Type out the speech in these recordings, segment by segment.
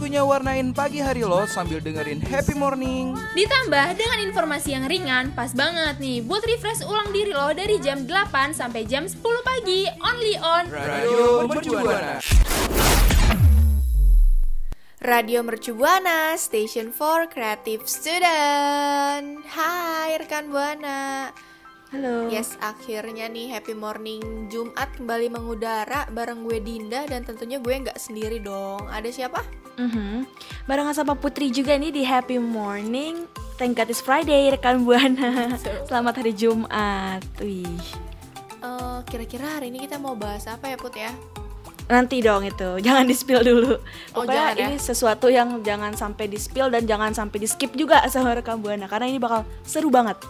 waktunya warnain pagi hari lo sambil dengerin happy morning. Ditambah dengan informasi yang ringan, pas banget nih buat refresh ulang diri lo dari jam 8 sampai jam 10 pagi, only on Radio Mercubuana. Radio Mercu Buana, Station for Creative Student. Hai rekan Buana. Halo. Yes, akhirnya nih happy morning Jumat kembali mengudara bareng gue Dinda dan tentunya gue nggak sendiri dong. Ada siapa? Mhm. Barengan sama Putri juga nih di Happy Morning. Thank God it's Friday rekan Buana. Selamat hari Jumat. Wih. Eh, kira-kira hari ini kita mau bahas apa ya Put ya? Nanti dong itu, jangan di spill dulu. Oh, Pokoknya jangan ya? ini sesuatu yang jangan sampai di spill dan jangan sampai di skip juga sama rekan Buana karena ini bakal seru banget.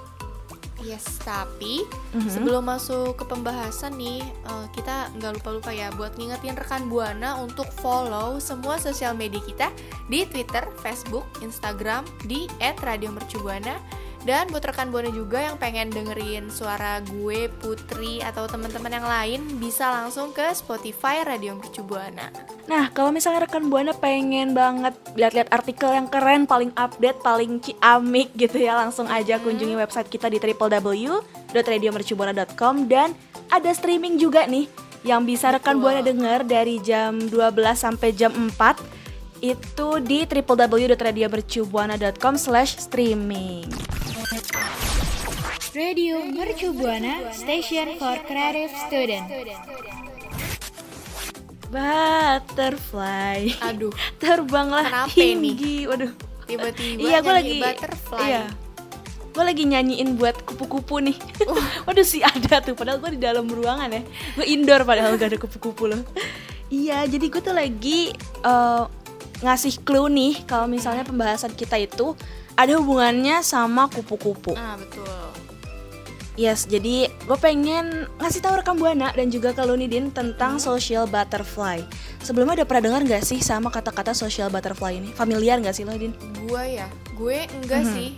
Yes, tapi Mhm. sebelum masuk ke pembahasan nih, eh, kita nggak lupa-lupa ya buat ngingetin rekan Buana untuk follow semua sosial media kita di Twitter, Facebook, Instagram di @radiomercubuana dan buat rekan Buana juga yang pengen dengerin suara gue, Putri atau teman-teman yang lain bisa langsung ke Spotify Radio Mercu Buana. Nah, kalau misalnya rekan Buana pengen banget lihat-lihat artikel yang keren, paling update, paling ciamik gitu ya, langsung aja kunjungi website kita di www.radiomercubuana.com dan ada streaming juga nih yang bisa rekan Betul. Buana denger dari jam 12 sampai jam 4 itu di www.radiomercubuana.com slash streaming. Radio Mercu Buana Station for Creative Student Butterfly. Aduh, Terbanglah Kenapa tinggi. Waduh. tiba-tiba Iya, gue lagi butterfly. Iya. Gue lagi nyanyiin buat kupu-kupu nih. Waduh sih ada tuh, padahal gue di dalam ruangan ya. Gue indoor padahal gak ada kupu-kupu loh. iya, jadi gue tuh lagi eh, ngasih clue nih kalau misalnya pembahasan kita itu ada hubungannya sama kupu-kupu. Ah, betul. Yes, jadi gue pengen ngasih tahu rekam buana dan juga ke Lunidin tentang social butterfly. Sebelumnya udah pernah dengar gak sih sama kata-kata social butterfly ini? Familiar gak sih Lunidin? Gue ya, gue enggak Mhm. sih.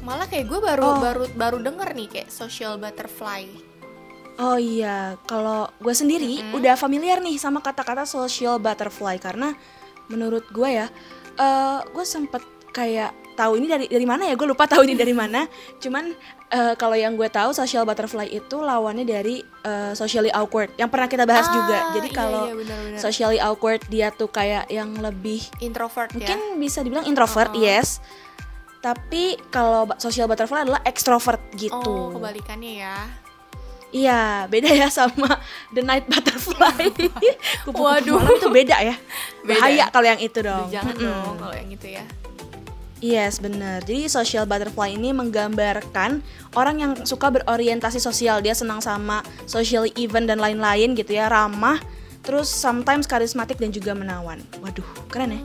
Malah kayak gue baru Oh. baru baru denger nih kayak social butterfly. Oh iya, kalau gue sendiri Mm-mm. udah familiar nih sama kata-kata social butterfly karena menurut gue ya, eh gue sempet kayak tahu ini dari dari mana ya? Gue lupa tahu ini dari mana. Cuman eh, kalau yang gue tahu social butterfly itu lawannya dari eh, socially awkward yang pernah kita bahas juga. Ah, Jadi iya, kalau iya, benar-benar. socially awkward dia tuh kayak yang lebih introvert mungkin ya. bisa dibilang introvert, Uh-uh. yes. Tapi kalau social butterfly adalah extrovert gitu. Oh, kebalikannya ya. Iya, beda ya sama The Night Butterfly. Kupu-kupu Waduh. itu beda ya. Bahaya ya? kalau yang itu dong. Jangan Mm-mm. dong kalau yang itu ya. Yes, bener. Jadi social butterfly ini menggambarkan orang yang suka berorientasi sosial. Dia senang sama social event dan lain-lain gitu ya, ramah, terus sometimes karismatik dan juga menawan. Waduh, keren ya.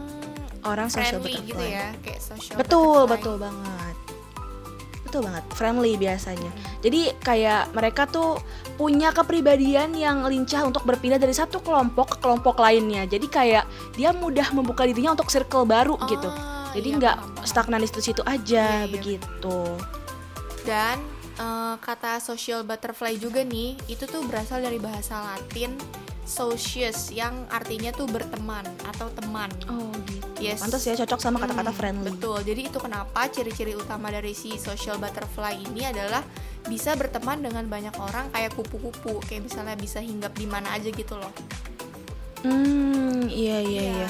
Orang social Friendly butterfly. gitu ya, kayak social Betul, butterfly. betul banget. Betul banget, friendly biasanya. Jadi kayak mereka tuh punya kepribadian yang lincah untuk berpindah dari satu kelompok ke kelompok lainnya. Jadi kayak dia mudah membuka dirinya untuk circle baru gitu. Ah, Jadi iya, nggak paham. stagnan di situ-situ aja Iya, iya. begitu. Dan eh, kata social butterfly juga nih, itu tuh berasal dari bahasa Latin socius yang artinya tuh berteman atau teman. Oh gitu. Yes. Pantas ya cocok sama kata-kata Hmm, friendly. Betul. Jadi itu kenapa ciri-ciri utama dari si social butterfly ini adalah bisa berteman dengan banyak orang kayak kupu-kupu, kayak misalnya bisa hinggap di mana aja gitu loh. Hmm, iya iya iya.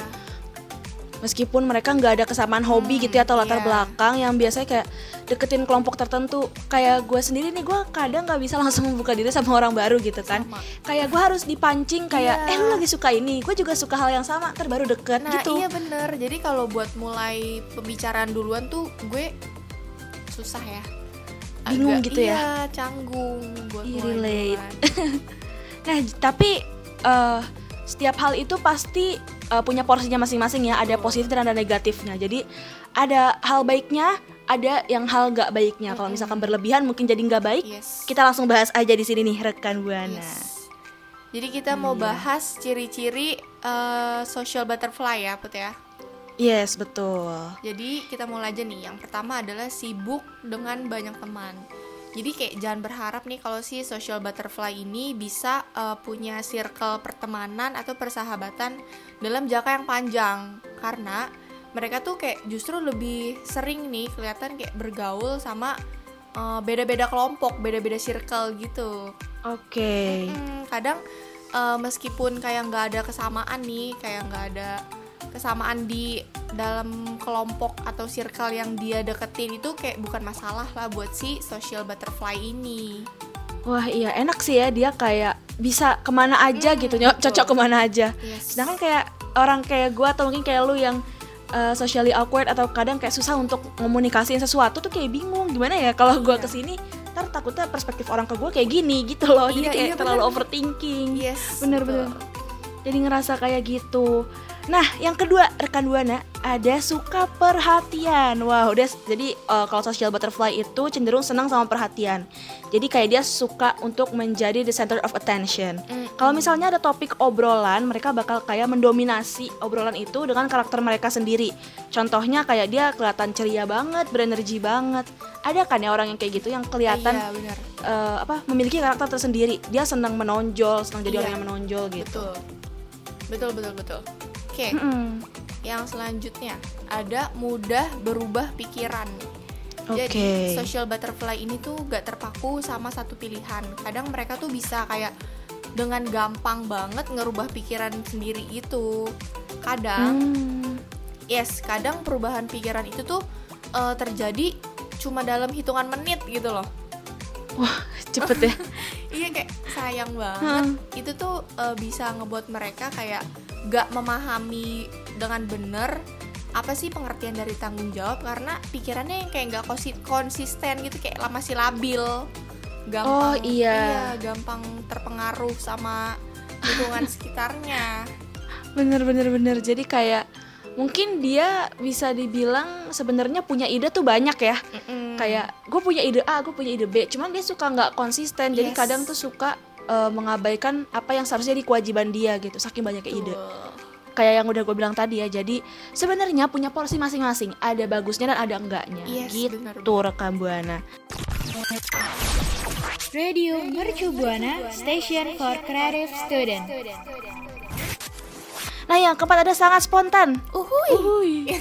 Meskipun mereka nggak ada kesamaan hobi gitu ya atau latar iya. belakang yang biasanya kayak deketin kelompok tertentu. Kayak gue sendiri nih gue kadang nggak bisa langsung membuka diri sama orang baru gitu kan. Sama. Kayak gue harus dipancing kayak Iya. eh lu lagi suka ini, gue juga suka hal yang sama, ntar baru deket Nah gitu. iya bener. Jadi kalau buat mulai pembicaraan duluan tuh gue susah ya. bingung Agak- gitu ya. Iya, canggung buat relate. Nah, tapi eh, setiap hal itu pasti eh, punya porsinya masing-masing ya. Ada positif dan ada negatifnya. Jadi ada hal baiknya, ada yang hal nggak baiknya. Kalau misalkan berlebihan mungkin jadi nggak baik. Yes. Kita langsung bahas aja di sini nih rekan buana. Yes. Jadi kita mau Iya. bahas ciri-ciri eh, social butterfly ya, Put ya. Yes, betul. Jadi kita mulai aja nih. Yang pertama adalah sibuk dengan banyak teman. Jadi kayak jangan berharap nih kalau si social butterfly ini bisa eh, punya circle pertemanan atau persahabatan dalam jangka yang panjang karena mereka tuh kayak justru lebih sering nih kelihatan kayak bergaul sama eh, beda-beda kelompok, beda-beda circle gitu. Oke. Hmm, kadang eh, meskipun kayak nggak ada kesamaan nih, kayak nggak ada kesamaan di dalam kelompok atau circle yang dia deketin itu kayak bukan masalah lah buat si social butterfly ini. Wah iya enak sih ya dia kayak bisa ke mana aja gitu, Hmm, nyok- cocok betul. ke mana aja. Yes. Sedangkan kayak orang kayak gue atau mungkin kayak lu yang uh, socially awkward atau kadang kayak susah untuk komunikasiin sesuatu tuh kayak bingung gimana ya kalau gue Iya. ke sini ntar takutnya perspektif orang ke gue kayak gini gitu loh jadi Iya, kayak iya, terlalu bener. overthinking yes, bener-bener jadi ngerasa kayak gitu nah yang kedua rekan buana ada suka perhatian wow udah jadi uh, kalau social butterfly itu cenderung senang sama perhatian jadi kayak dia suka untuk menjadi the center of attention Mm, kalau misalnya ada topik obrolan, mereka bakal kayak mendominasi obrolan itu dengan karakter mereka sendiri. Contohnya kayak dia kelihatan ceria banget, berenergi banget. Ada kan ya orang yang kayak gitu yang kelihatan Iya, benar. eh, apa memiliki karakter tersendiri. Dia senang menonjol, senang jadi Iya. orang yang menonjol gitu. Betul. Betul, betul, betul. Oke, Mm-mm. yang selanjutnya ada mudah berubah pikiran. Oke. Jadi social butterfly ini tuh gak terpaku sama satu pilihan. Kadang mereka tuh bisa kayak dengan gampang banget ngerubah pikiran sendiri itu. Kadang, Hmm. yes, kadang perubahan pikiran itu tuh eh, terjadi cuma dalam hitungan menit gitu loh. Cepet ya. Iya kayak sayang banget. Itu tuh eh, bisa ngebuat mereka kayak gak memahami dengan bener apa sih pengertian dari tanggung jawab karena pikirannya yang kayak nggak konsi- konsisten gitu kayak lah masih labil gampang Oh, iya. gampang terpengaruh sama lingkungan sekitarnya Bener bener bener. Jadi kayak mungkin dia bisa dibilang sebenarnya punya ide tuh banyak ya. Mm-mm. kayak gue punya ide A, gue punya ide B, cuman dia suka nggak konsisten, jadi Yes. kadang tuh suka eh, mengabaikan apa yang seharusnya jadi kewajiban dia gitu, saking banyaknya ide. Kayak yang udah gue bilang tadi ya, jadi sebenarnya punya porsi masing-masing, ada bagusnya dan ada enggaknya, Yes, gitu benar-benar. rekam buana. Radio Mercu Buana Station for Creative Student. Nah yang keempat ada sangat spontan. Uhuy. Uhuy.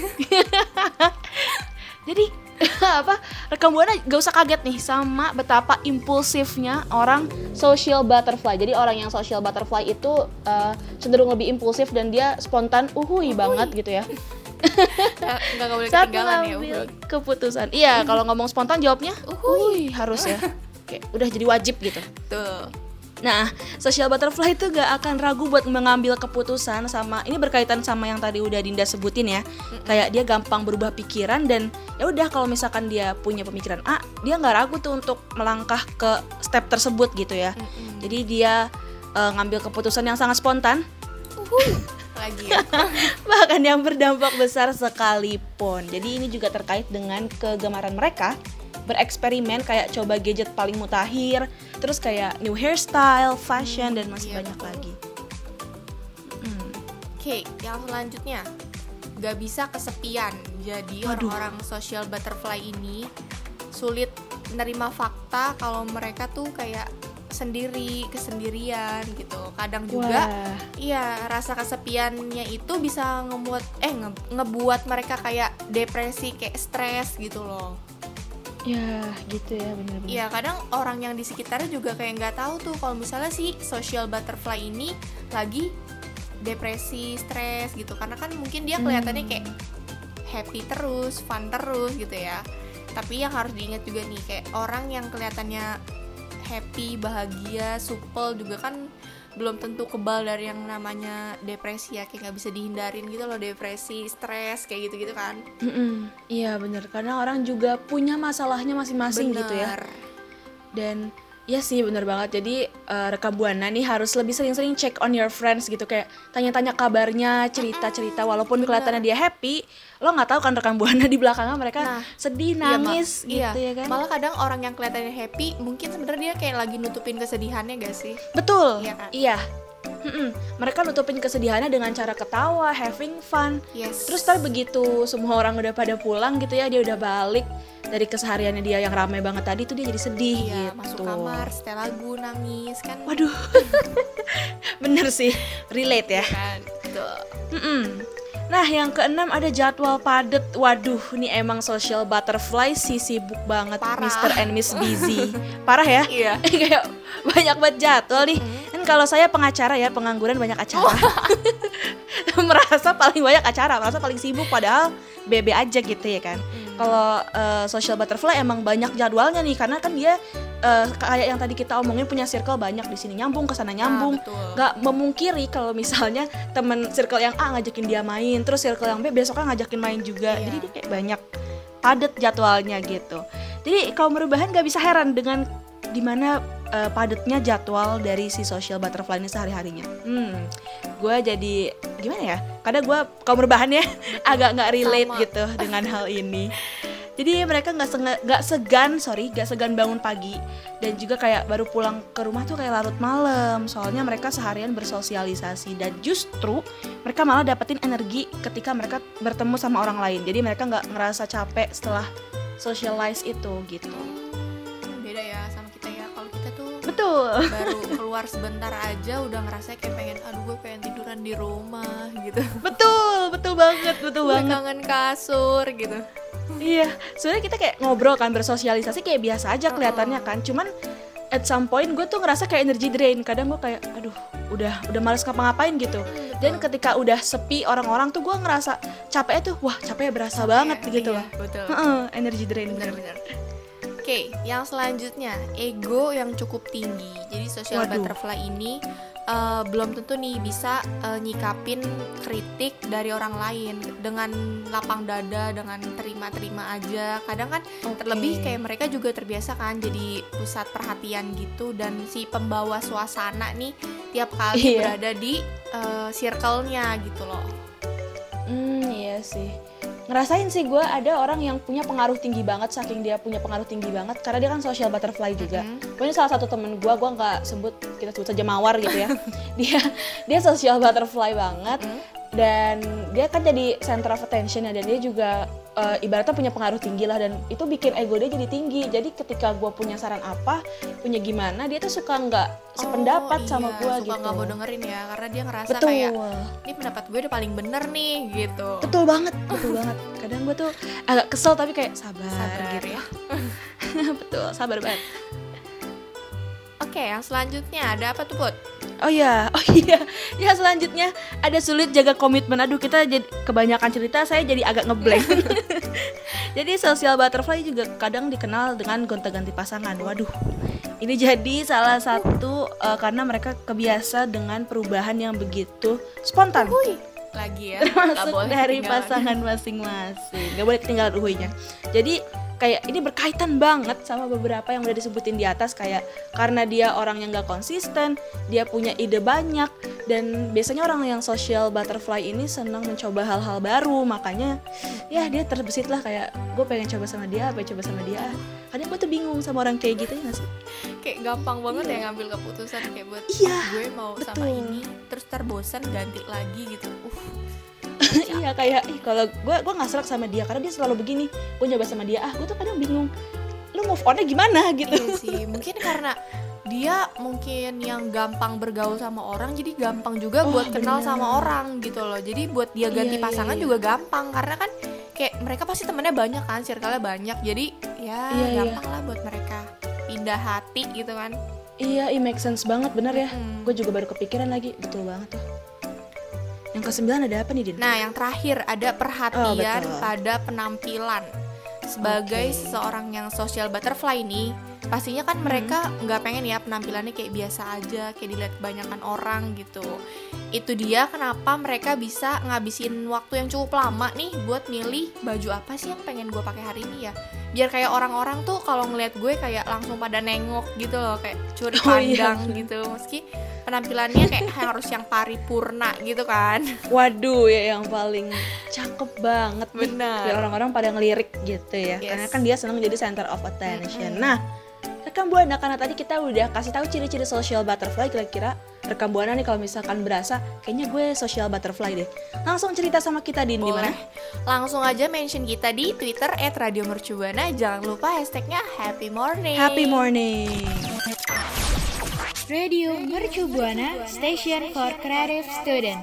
jadi apa? Rekam buana gak usah kaget nih sama betapa impulsifnya orang social butterfly. Jadi orang yang social butterfly itu eh, cenderung lebih impulsif dan dia spontan uhui banget gitu ya. Nggak- nggak boleh saat ketinggalan ya uhuy. keputusan. Iya kalau ngomong spontan jawabnya Uhuy. uhui harus ya. Kayak udah jadi wajib gitu. Tuh Nah, social butterfly itu gak akan ragu buat mengambil keputusan sama ini berkaitan sama yang tadi udah Dinda sebutin ya. Kayak dia gampang berubah pikiran dan ya udah kalau misalkan dia punya pemikiran A, dia nggak ragu tuh untuk melangkah ke step tersebut gitu ya. Mm-mm. Jadi dia eh, ngambil keputusan yang sangat spontan, lagi ya bahkan yang berdampak besar sekalipun. Jadi ini juga terkait dengan kegemaran mereka bereksperimen kayak coba gadget paling mutakhir, terus kayak new hairstyle, fashion dan masih iya, banyak betul. lagi. Oke, yang selanjutnya gak bisa kesepian. Jadi orang-orang social butterfly ini sulit menerima fakta kalau mereka tuh kayak sendiri, kesendirian gitu. Kadang juga Wah. iya rasa kesepiannya itu bisa ngebuat eh nge- ngebuat mereka kayak depresi, kayak stres gitu loh. Ya, gitu ya bener-bener. Iya, kadang orang yang di sekitarnya juga kayak nggak tahu tuh kalau misalnya si social butterfly ini lagi depresi, stres gitu. Karena kan mungkin dia kelihatannya kayak happy terus, fun terus gitu ya. Tapi yang harus diingat juga nih kayak orang yang kelihatannya happy, bahagia, supel juga kan belum tentu kebal dari yang namanya depresi ya kayak nggak bisa dihindarin gitu loh depresi stres kayak gitu gitu kan Mm-mm. Iya bener karena orang juga punya masalahnya masing-masing gitu ya. Dan ya sih bener banget. Jadi eh, rekam buana nih harus lebih sering-sering check on your friends gitu kayak tanya-tanya kabarnya, cerita-cerita walaupun kelihatannya dia happy, lo nggak tahu kan rekam buana di belakangnya mereka Nah, sedih, Iya, nangis Iya. gitu ya kan. malah kadang orang yang kelihatannya happy mungkin sebenarnya dia kayak lagi nutupin kesedihannya gak sih Betul. Iya kan? Iya. Mm-mm. Mereka nutupin kesedihannya dengan cara ketawa, having fun. yes Terus ntar begitu semua orang udah pada pulang gitu ya, dia udah balik dari kesehariannya dia yang ramai banget tadi tuh dia jadi sedih iya gitu. masuk kamar setel lagu nangis kan Waduh. Bener sih, relate ya. kan Mm-mm. Nah, yang keenam ada jadwal padet. Waduh, ini emang social butterfly sih sibuk banget Parah. Mr. and Miss Busy. Parah ya? Iya. Kayak banyak banget jadwal nih. Kan kalau saya pengacara ya, pengangguran banyak acara. merasa paling banyak acara, merasa paling sibuk padahal bebe aja gitu ya kan. Kalau eh, social butterfly emang banyak jadwalnya nih karena kan dia eh, kayak yang tadi kita omongin punya circle banyak di sini nyambung ke sana nyambung. Ah, betul. Nggak memungkiri kalau misalnya temen circle yang A ngajakin dia main, terus circle yang B besoknya ngajakin main juga. Iya. Jadi dia kayak banyak padat jadwalnya gitu. Jadi kalau merubahan nggak bisa heran dengan di mana eh, padatnya jadwal dari si social butterfly ini sehari harinya. Hmm, gue jadi gimana ya? Kadang gue kalau merubahan ya agak nggak relate Sama. gitu dengan hal ini. Jadi mereka nggak nggak segan, sorry, nggak segan bangun pagi dan juga kayak baru pulang ke rumah tuh kayak larut malam. Soalnya mereka seharian bersosialisasi dan justru mereka malah dapetin energi ketika mereka bertemu sama orang lain. Jadi mereka nggak ngerasa capek setelah socialize itu gitu. Betul. baru keluar sebentar aja udah ngerasa kayak pengen aduh gue pengen tiduran di rumah gitu Betul, betul banget, betul banget. kangen kasur gitu Iya, sebenarnya kita kayak ngobrol kan bersosialisasi kayak biasa aja kelihatannya kan. Cuman at some point gue tuh ngerasa kayak energy drain. Kadang gue kayak aduh, udah udah males ngapa-ngapain gitu. Dan ketika udah sepi orang-orang tuh gue ngerasa capeknya tuh wah capeknya berasa banget gitu Iya, loh. betul Heeh, energy drain bener. bener-bener oke yang selanjutnya ego yang cukup tinggi jadi social Waduh. butterfly ini eh, belum tentu nih bisa eh, nyikapin kritik dari orang lain dengan lapang dada dengan terima-terima aja kadang kan Oke. terlebih kayak mereka juga terbiasa kan jadi pusat perhatian gitu dan si pembawa suasana nih tiap kali Iya. berada di eh, circle-nya gitu loh Hmm, iya sih. Ngerasain sih gue ada orang yang punya pengaruh tinggi banget saking dia punya pengaruh tinggi banget karena dia kan social butterfly juga. Pokoknya salah satu temen gue, gue nggak sebut kita sebut saja mawar gitu ya. dia dia social butterfly banget dan dia kan jadi center of attention ya dan dia juga eh, ibaratnya punya pengaruh tinggi lah dan itu bikin ego dia jadi tinggi. Jadi ketika gue punya saran apa, punya gimana, dia tuh suka nggak sependapat Oh, sama iya, gue suka gitu. nggak mau dengerin ya karena dia ngerasa Betul. kayak ini pendapat gue udah paling bener nih gitu Betul banget, betul banget. Kadang gue tuh agak kesel tapi kayak sabar, Sabar gitu. ya. betul, sabar banget. oke yang selanjutnya ada apa tuh Put? Oh iya, oh iya. Ya selanjutnya ada sulit jaga komitmen. Aduh, kita jadi kebanyakan cerita saya jadi agak ngeblank. jadi social butterfly juga kadang dikenal dengan gonta-ganti pasangan. Waduh. Ini jadi salah satu eh, karena mereka kebiasa dengan perubahan yang begitu spontan. Hui lagi ya nggak Masuk boleh dari pasangan masing-masing. Gak boleh ketinggalan uhuinya. Jadi kayak ini berkaitan banget sama beberapa yang udah disebutin di atas kayak karena dia orang yang gak konsisten, dia punya ide banyak dan biasanya orang yang social butterfly ini senang mencoba hal-hal baru makanya ya dia terbesit lah kayak gue pengen coba sama dia, pengen coba sama dia. Kadang gue tuh bingung sama orang kayak gitu ya gak sih? kayak gampang banget ya ngambil keputusan kayak buat Iya, gue mau sama betul. ini terus terbosan ganti lagi gitu uh iya kayak ih kalau gue gue nggak serak sama dia karena dia selalu begini gue nyoba sama dia ah gue tuh kadang bingung lu move onnya gimana gitu iya sih mungkin karena dia mungkin yang gampang bergaul sama orang jadi gampang juga Oh, buat kenal bener. sama orang gitu loh jadi buat dia ganti Iya, iya, pasangan iya. juga gampang karena kan kayak mereka pasti temennya banyak kan circle-nya banyak jadi ya Iya, iya. gampang lah buat mereka pindah hati gitu kan Iya, it make sense banget, bener ya. Mm. Gue juga baru kepikiran lagi, betul banget tuh. Yang kesembilan ada apa nih, Din? Nah, yang terakhir ada perhatian Oh, betul. pada penampilan. Sebagai Oke. seseorang yang social butterfly ini, pastinya kan mereka nggak pengen ya penampilannya kayak biasa aja kayak dilihat kebanyakan orang gitu itu dia kenapa mereka bisa ngabisin waktu yang cukup lama nih buat milih baju apa sih yang pengen gue pakai hari ini ya biar kayak orang-orang tuh kalau ngeliat gue kayak langsung pada nengok gitu loh kayak curi Oh, iya. pandang gitu meski penampilannya kayak harus yang paripurna gitu kan Waduh ya yang paling cakep banget. Benar. Biar orang-orang pada ngelirik gitu ya. Yes. Karena kan dia senang jadi center of attention. Nah, rekam buana karena tadi kita udah kasih tahu ciri-ciri social butterfly kira-kira rekam buana nih kalau misalkan berasa kayaknya gue social butterfly deh. Langsung cerita sama kita Din di mana? Langsung aja mention kita di Twitter @radiomercubuana. Jangan lupa hashtagnya Happy Morning. Happy morning. Radio Mercu Buana Station for Creative Student.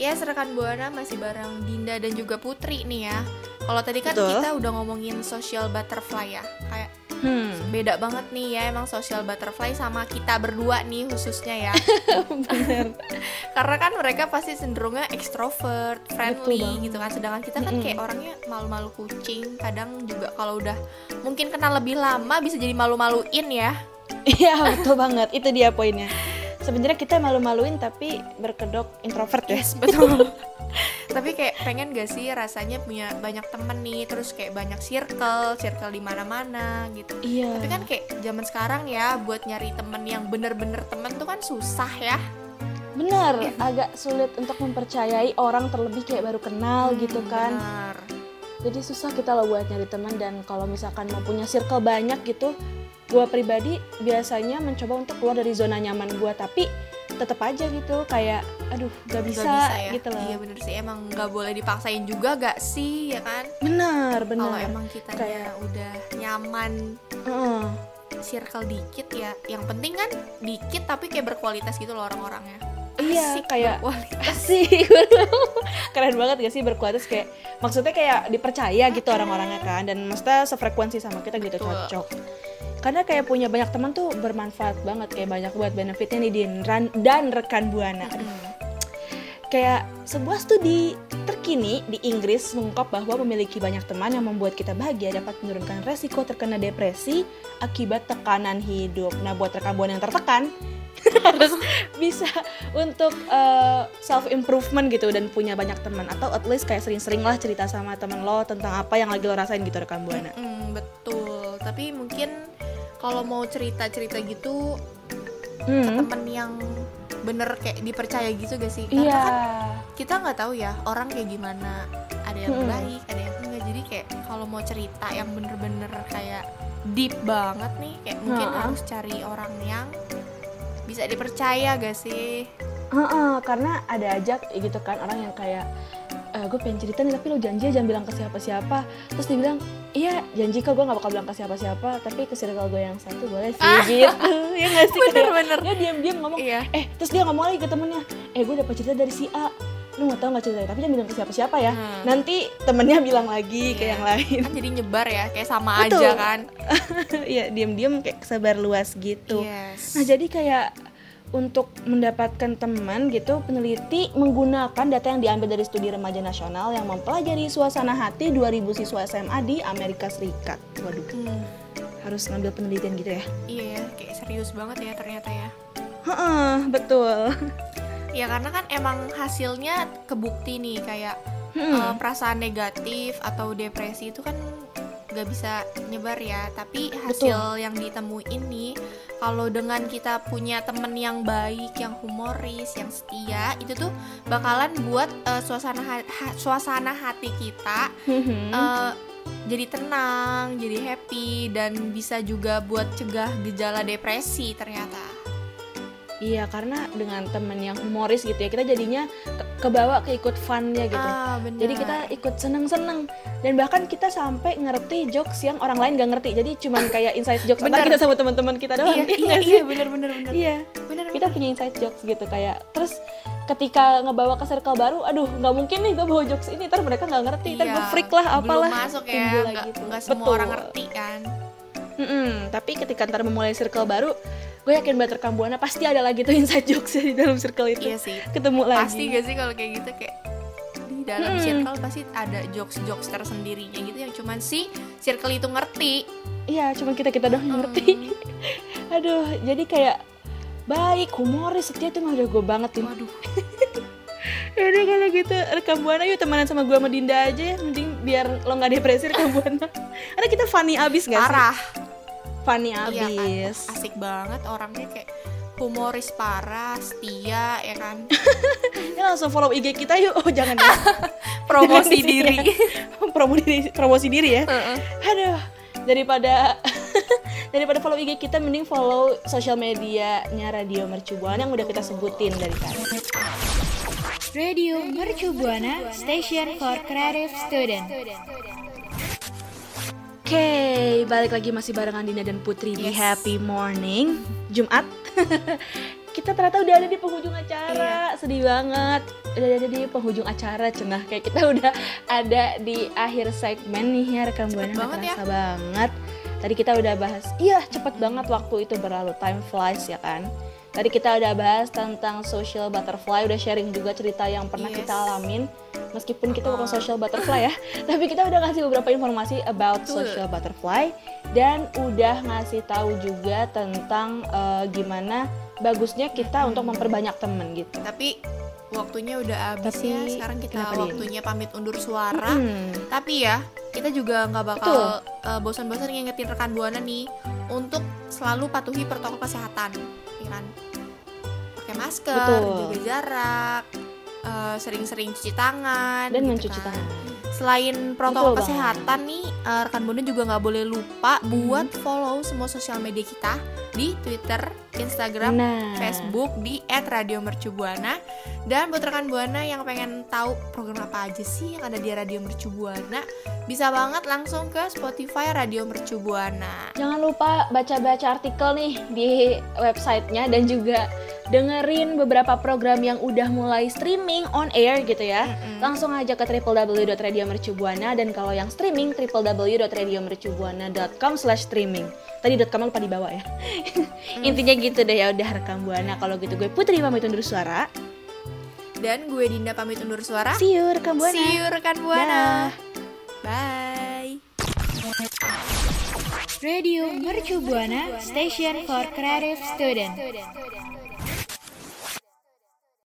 Yes, rekan Buana masih bareng Dinda dan juga Putri nih ya. Kalau tadi kan Betul. kita udah ngomongin social butterfly ya. Kayak Hmm. beda banget nih ya emang social butterfly sama kita berdua nih khususnya ya. Bener. Karena kan mereka pasti cenderungnya extrovert, friendly gitu kan. Sedangkan kita kan Mm-mm. kayak orangnya malu-malu kucing. Kadang juga kalau udah mungkin kenal lebih lama bisa jadi malu-maluin ya. Iya betul banget. Itu dia poinnya. Sebenarnya kita malu-maluin tapi berkedok introvert ya. Yes, betul. Tapi kayak pengen gak sih rasanya punya banyak temen nih, terus kayak banyak circle, circle di mana-mana gitu. Iya. Tapi kan kayak zaman sekarang ya buat nyari temen yang bener-bener temen tuh kan susah ya. Bener, agak sulit untuk mempercayai orang terlebih kayak baru kenal gitu Hmm, kan. bener. Jadi susah kita loh buat nyari teman dan kalau misalkan mau punya circle banyak gitu, gua pribadi biasanya mencoba untuk keluar dari zona nyaman gua tapi tetap aja gitu kayak aduh gak bisa, Nggak ya. gitu loh. Iya bener sih emang nggak boleh dipaksain juga gak sih ya kan? Bener, bener. Kalau emang kita Kayak- udah nyaman Heeh. circle dikit ya, yang penting kan dikit tapi kayak berkualitas gitu loh orang-orangnya. Iya, kayak berkualitas. asik keren banget gak sih berkualitas kayak maksudnya kayak dipercaya gitu orang-orangnya kan dan maksudnya sefrekuensi sama kita gitu Betul. cocok karena kayak punya banyak teman tuh bermanfaat banget kayak banyak buat benefitnya nih Din Ran- dan rekan buana kayak sebuah studi terkini di Inggris mengungkap bahwa memiliki banyak teman yang membuat kita bahagia dapat menurunkan resiko terkena depresi akibat tekanan hidup. Nah, buat rekan buana yang tertekan harus bisa untuk self improvement gitu dan punya banyak teman atau at least kayak sering-sering lah cerita sama teman lo tentang apa yang lagi lo rasain gitu rekan buana. Mm, betul. Tapi mungkin kalau mau cerita-cerita gitu ke Hmm. temen yang bener kayak dipercaya gitu gak sih? Karena Iya. kan kita nggak tahu ya orang kayak gimana. Ada yang Mm-mm. baik, ada yang enggak. Jadi kayak kalau mau cerita yang bener-bener kayak deep banget nih, kayak mungkin harus cari orang yang bisa dipercaya gak sih? Heeh, karena ada aja gitu kan orang yang kayak gue pengen cerita nih tapi lo janji jangan bilang ke siapa-siapa terus dia bilang iya janji kok gue gak bakal bilang ke siapa-siapa tapi ke circle gue yang satu boleh sih gitu ya gak sih Kayak Bener-bener. dia diam-diam ngomong Iya. eh terus dia ngomong lagi ke temennya eh gue dapat cerita dari si A lu gak tau gak ceritanya tapi jangan bilang ke siapa-siapa ya Hmm. nanti temennya bilang lagi ke Iya. yang lain Kan jadi nyebar ya, kayak sama Betul. aja kan? iya diam-diam kayak sebar luas gitu Yes. Nah, jadi kayak untuk mendapatkan teman gitu, peneliti menggunakan data yang diambil dari studi remaja nasional yang mempelajari suasana hati 2000 siswa SMA di Amerika Serikat. Waduh, Hmm, harus ngambil penelitian gitu ya. iya ya, kayak serius banget ya ternyata ya. Heeh, betul. Ya karena kan emang hasilnya kebukti nih kayak Hmm. eh, perasaan negatif atau depresi itu kan gak bisa nyebar ya. Tapi hasil yang ditemuin nih kalau dengan kita punya temen yang baik, yang humoris, yang setia, itu tuh bakalan buat eh, suasana ha- ha- suasana hati kita eh, jadi tenang, jadi happy dan bisa juga buat cegah gejala depresi ternyata. Iya, karena dengan teman yang humoris gitu ya, kita jadinya ke- kebawa ke ikut funnya gitu. Ah, benar. Jadi kita ikut seneng-seneng dan bahkan kita sampai ngerti jokes yang orang lain gak ngerti. Jadi cuman kayak inside jokes Bener. kita sama teman-teman kita doang. iya, Iya iya, iya, bener bener bener. Iya. Bener, kita punya inside jokes gitu kayak terus ketika ngebawa ke circle baru aduh nggak mungkin nih gue bawa jokes ini ntar mereka nggak ngerti ntar gue Iya, freak lah apalah belum masuk ya nggak nggak semua Betul. orang ngerti kan Mm-mm, tapi ketika ntar memulai circle baru gue yakin banget rekam buana pasti ada lagi tuh inside jokes di dalam circle itu iya sih ketemu lagi pasti gak sih kalau kayak gitu kayak di dalam circle pasti ada jokes-jokes tersendirinya gitu yang cuman si circle itu ngerti. Iya, cuma kita kita doang yang ngerti. Aduh, jadi kayak baik, humoris, setia itu mah udah gue banget tuh. Waduh. Yaudah kalau gitu rekam buana yuk temenan sama gue sama Dinda aja ya Mending biar lo gak depresi rekam buana Karena kita funny abis gak sih? Parah. Funny Iya kan? abis Asik banget orangnya kayak humoris parah, setia ya kan. Ya langsung follow IG kita yuk Oh jangan ya Promosi Jangan diri. Promo diri Promosi diri ya Aduh Daripada Daripada follow IG kita Mending follow sosial medianya Radio Mercu Buana Yang udah kita sebutin dari tadi Radio Mercu Buana Station for Creative Student. Oke, balik lagi masih barengan Dina dan Putri di Yes. Happy Morning Jumat. kita ternyata udah ada di penghujung acara, sedih banget. Udah ada di penghujung acara, cenah kayak kita udah ada di akhir segmen nih ya rekam buana banget ya. banget. Tadi kita udah bahas, iya cepet banget waktu itu berlalu, time flies ya kan. Tadi kita udah bahas tentang social butterfly, udah sharing juga cerita yang pernah Yes. kita alamin. Meskipun kita bukan social butterfly ya, tapi kita udah ngasih beberapa informasi about Betul. social butterfly dan udah ngasih tahu juga tentang eh, gimana bagusnya kita untuk memperbanyak temen gitu. Tapi waktunya udah habis Tapi, ya. Sekarang kita waktunya pamit undur suara. Hmm, Tapi ya, kita juga nggak bakal uh, bosan-bosan ngingetin rekan buana nih untuk selalu patuhi protokol kesehatan, ya kan? Pakai masker, Betul. jaga jarak, uh, sering-sering cuci tangan, dan gitu mencuci kan. tangan. Selain protokol Betul kesehatan nih, uh, rekan buana juga nggak boleh lupa buat follow semua sosial media kita di Twitter, Instagram, Nah, Facebook di @radiomercubuana. Dan buat rekan buana yang pengen tahu program apa aja sih yang ada di Radio Mercu Buana bisa banget langsung ke Spotify Radio Mercu Buana. Jangan lupa baca-baca artikel nih di websitenya dan juga dengerin beberapa program yang udah mulai streaming on air gitu ya. Langsung aja ke www.radiomercubuana dan kalau yang streaming www.radiomercubuana.com slash streaming. Tadi .com lupa dibawa ya. Intinya gitu deh ya udah rekam buana. Kalau gitu gue Putri pamit undur suara. Dan gue Dinda pamit undur suara. See you rekam buana. See you rekan Dah. buana. Bye. Radio Mercu Buana Station for Creative Student.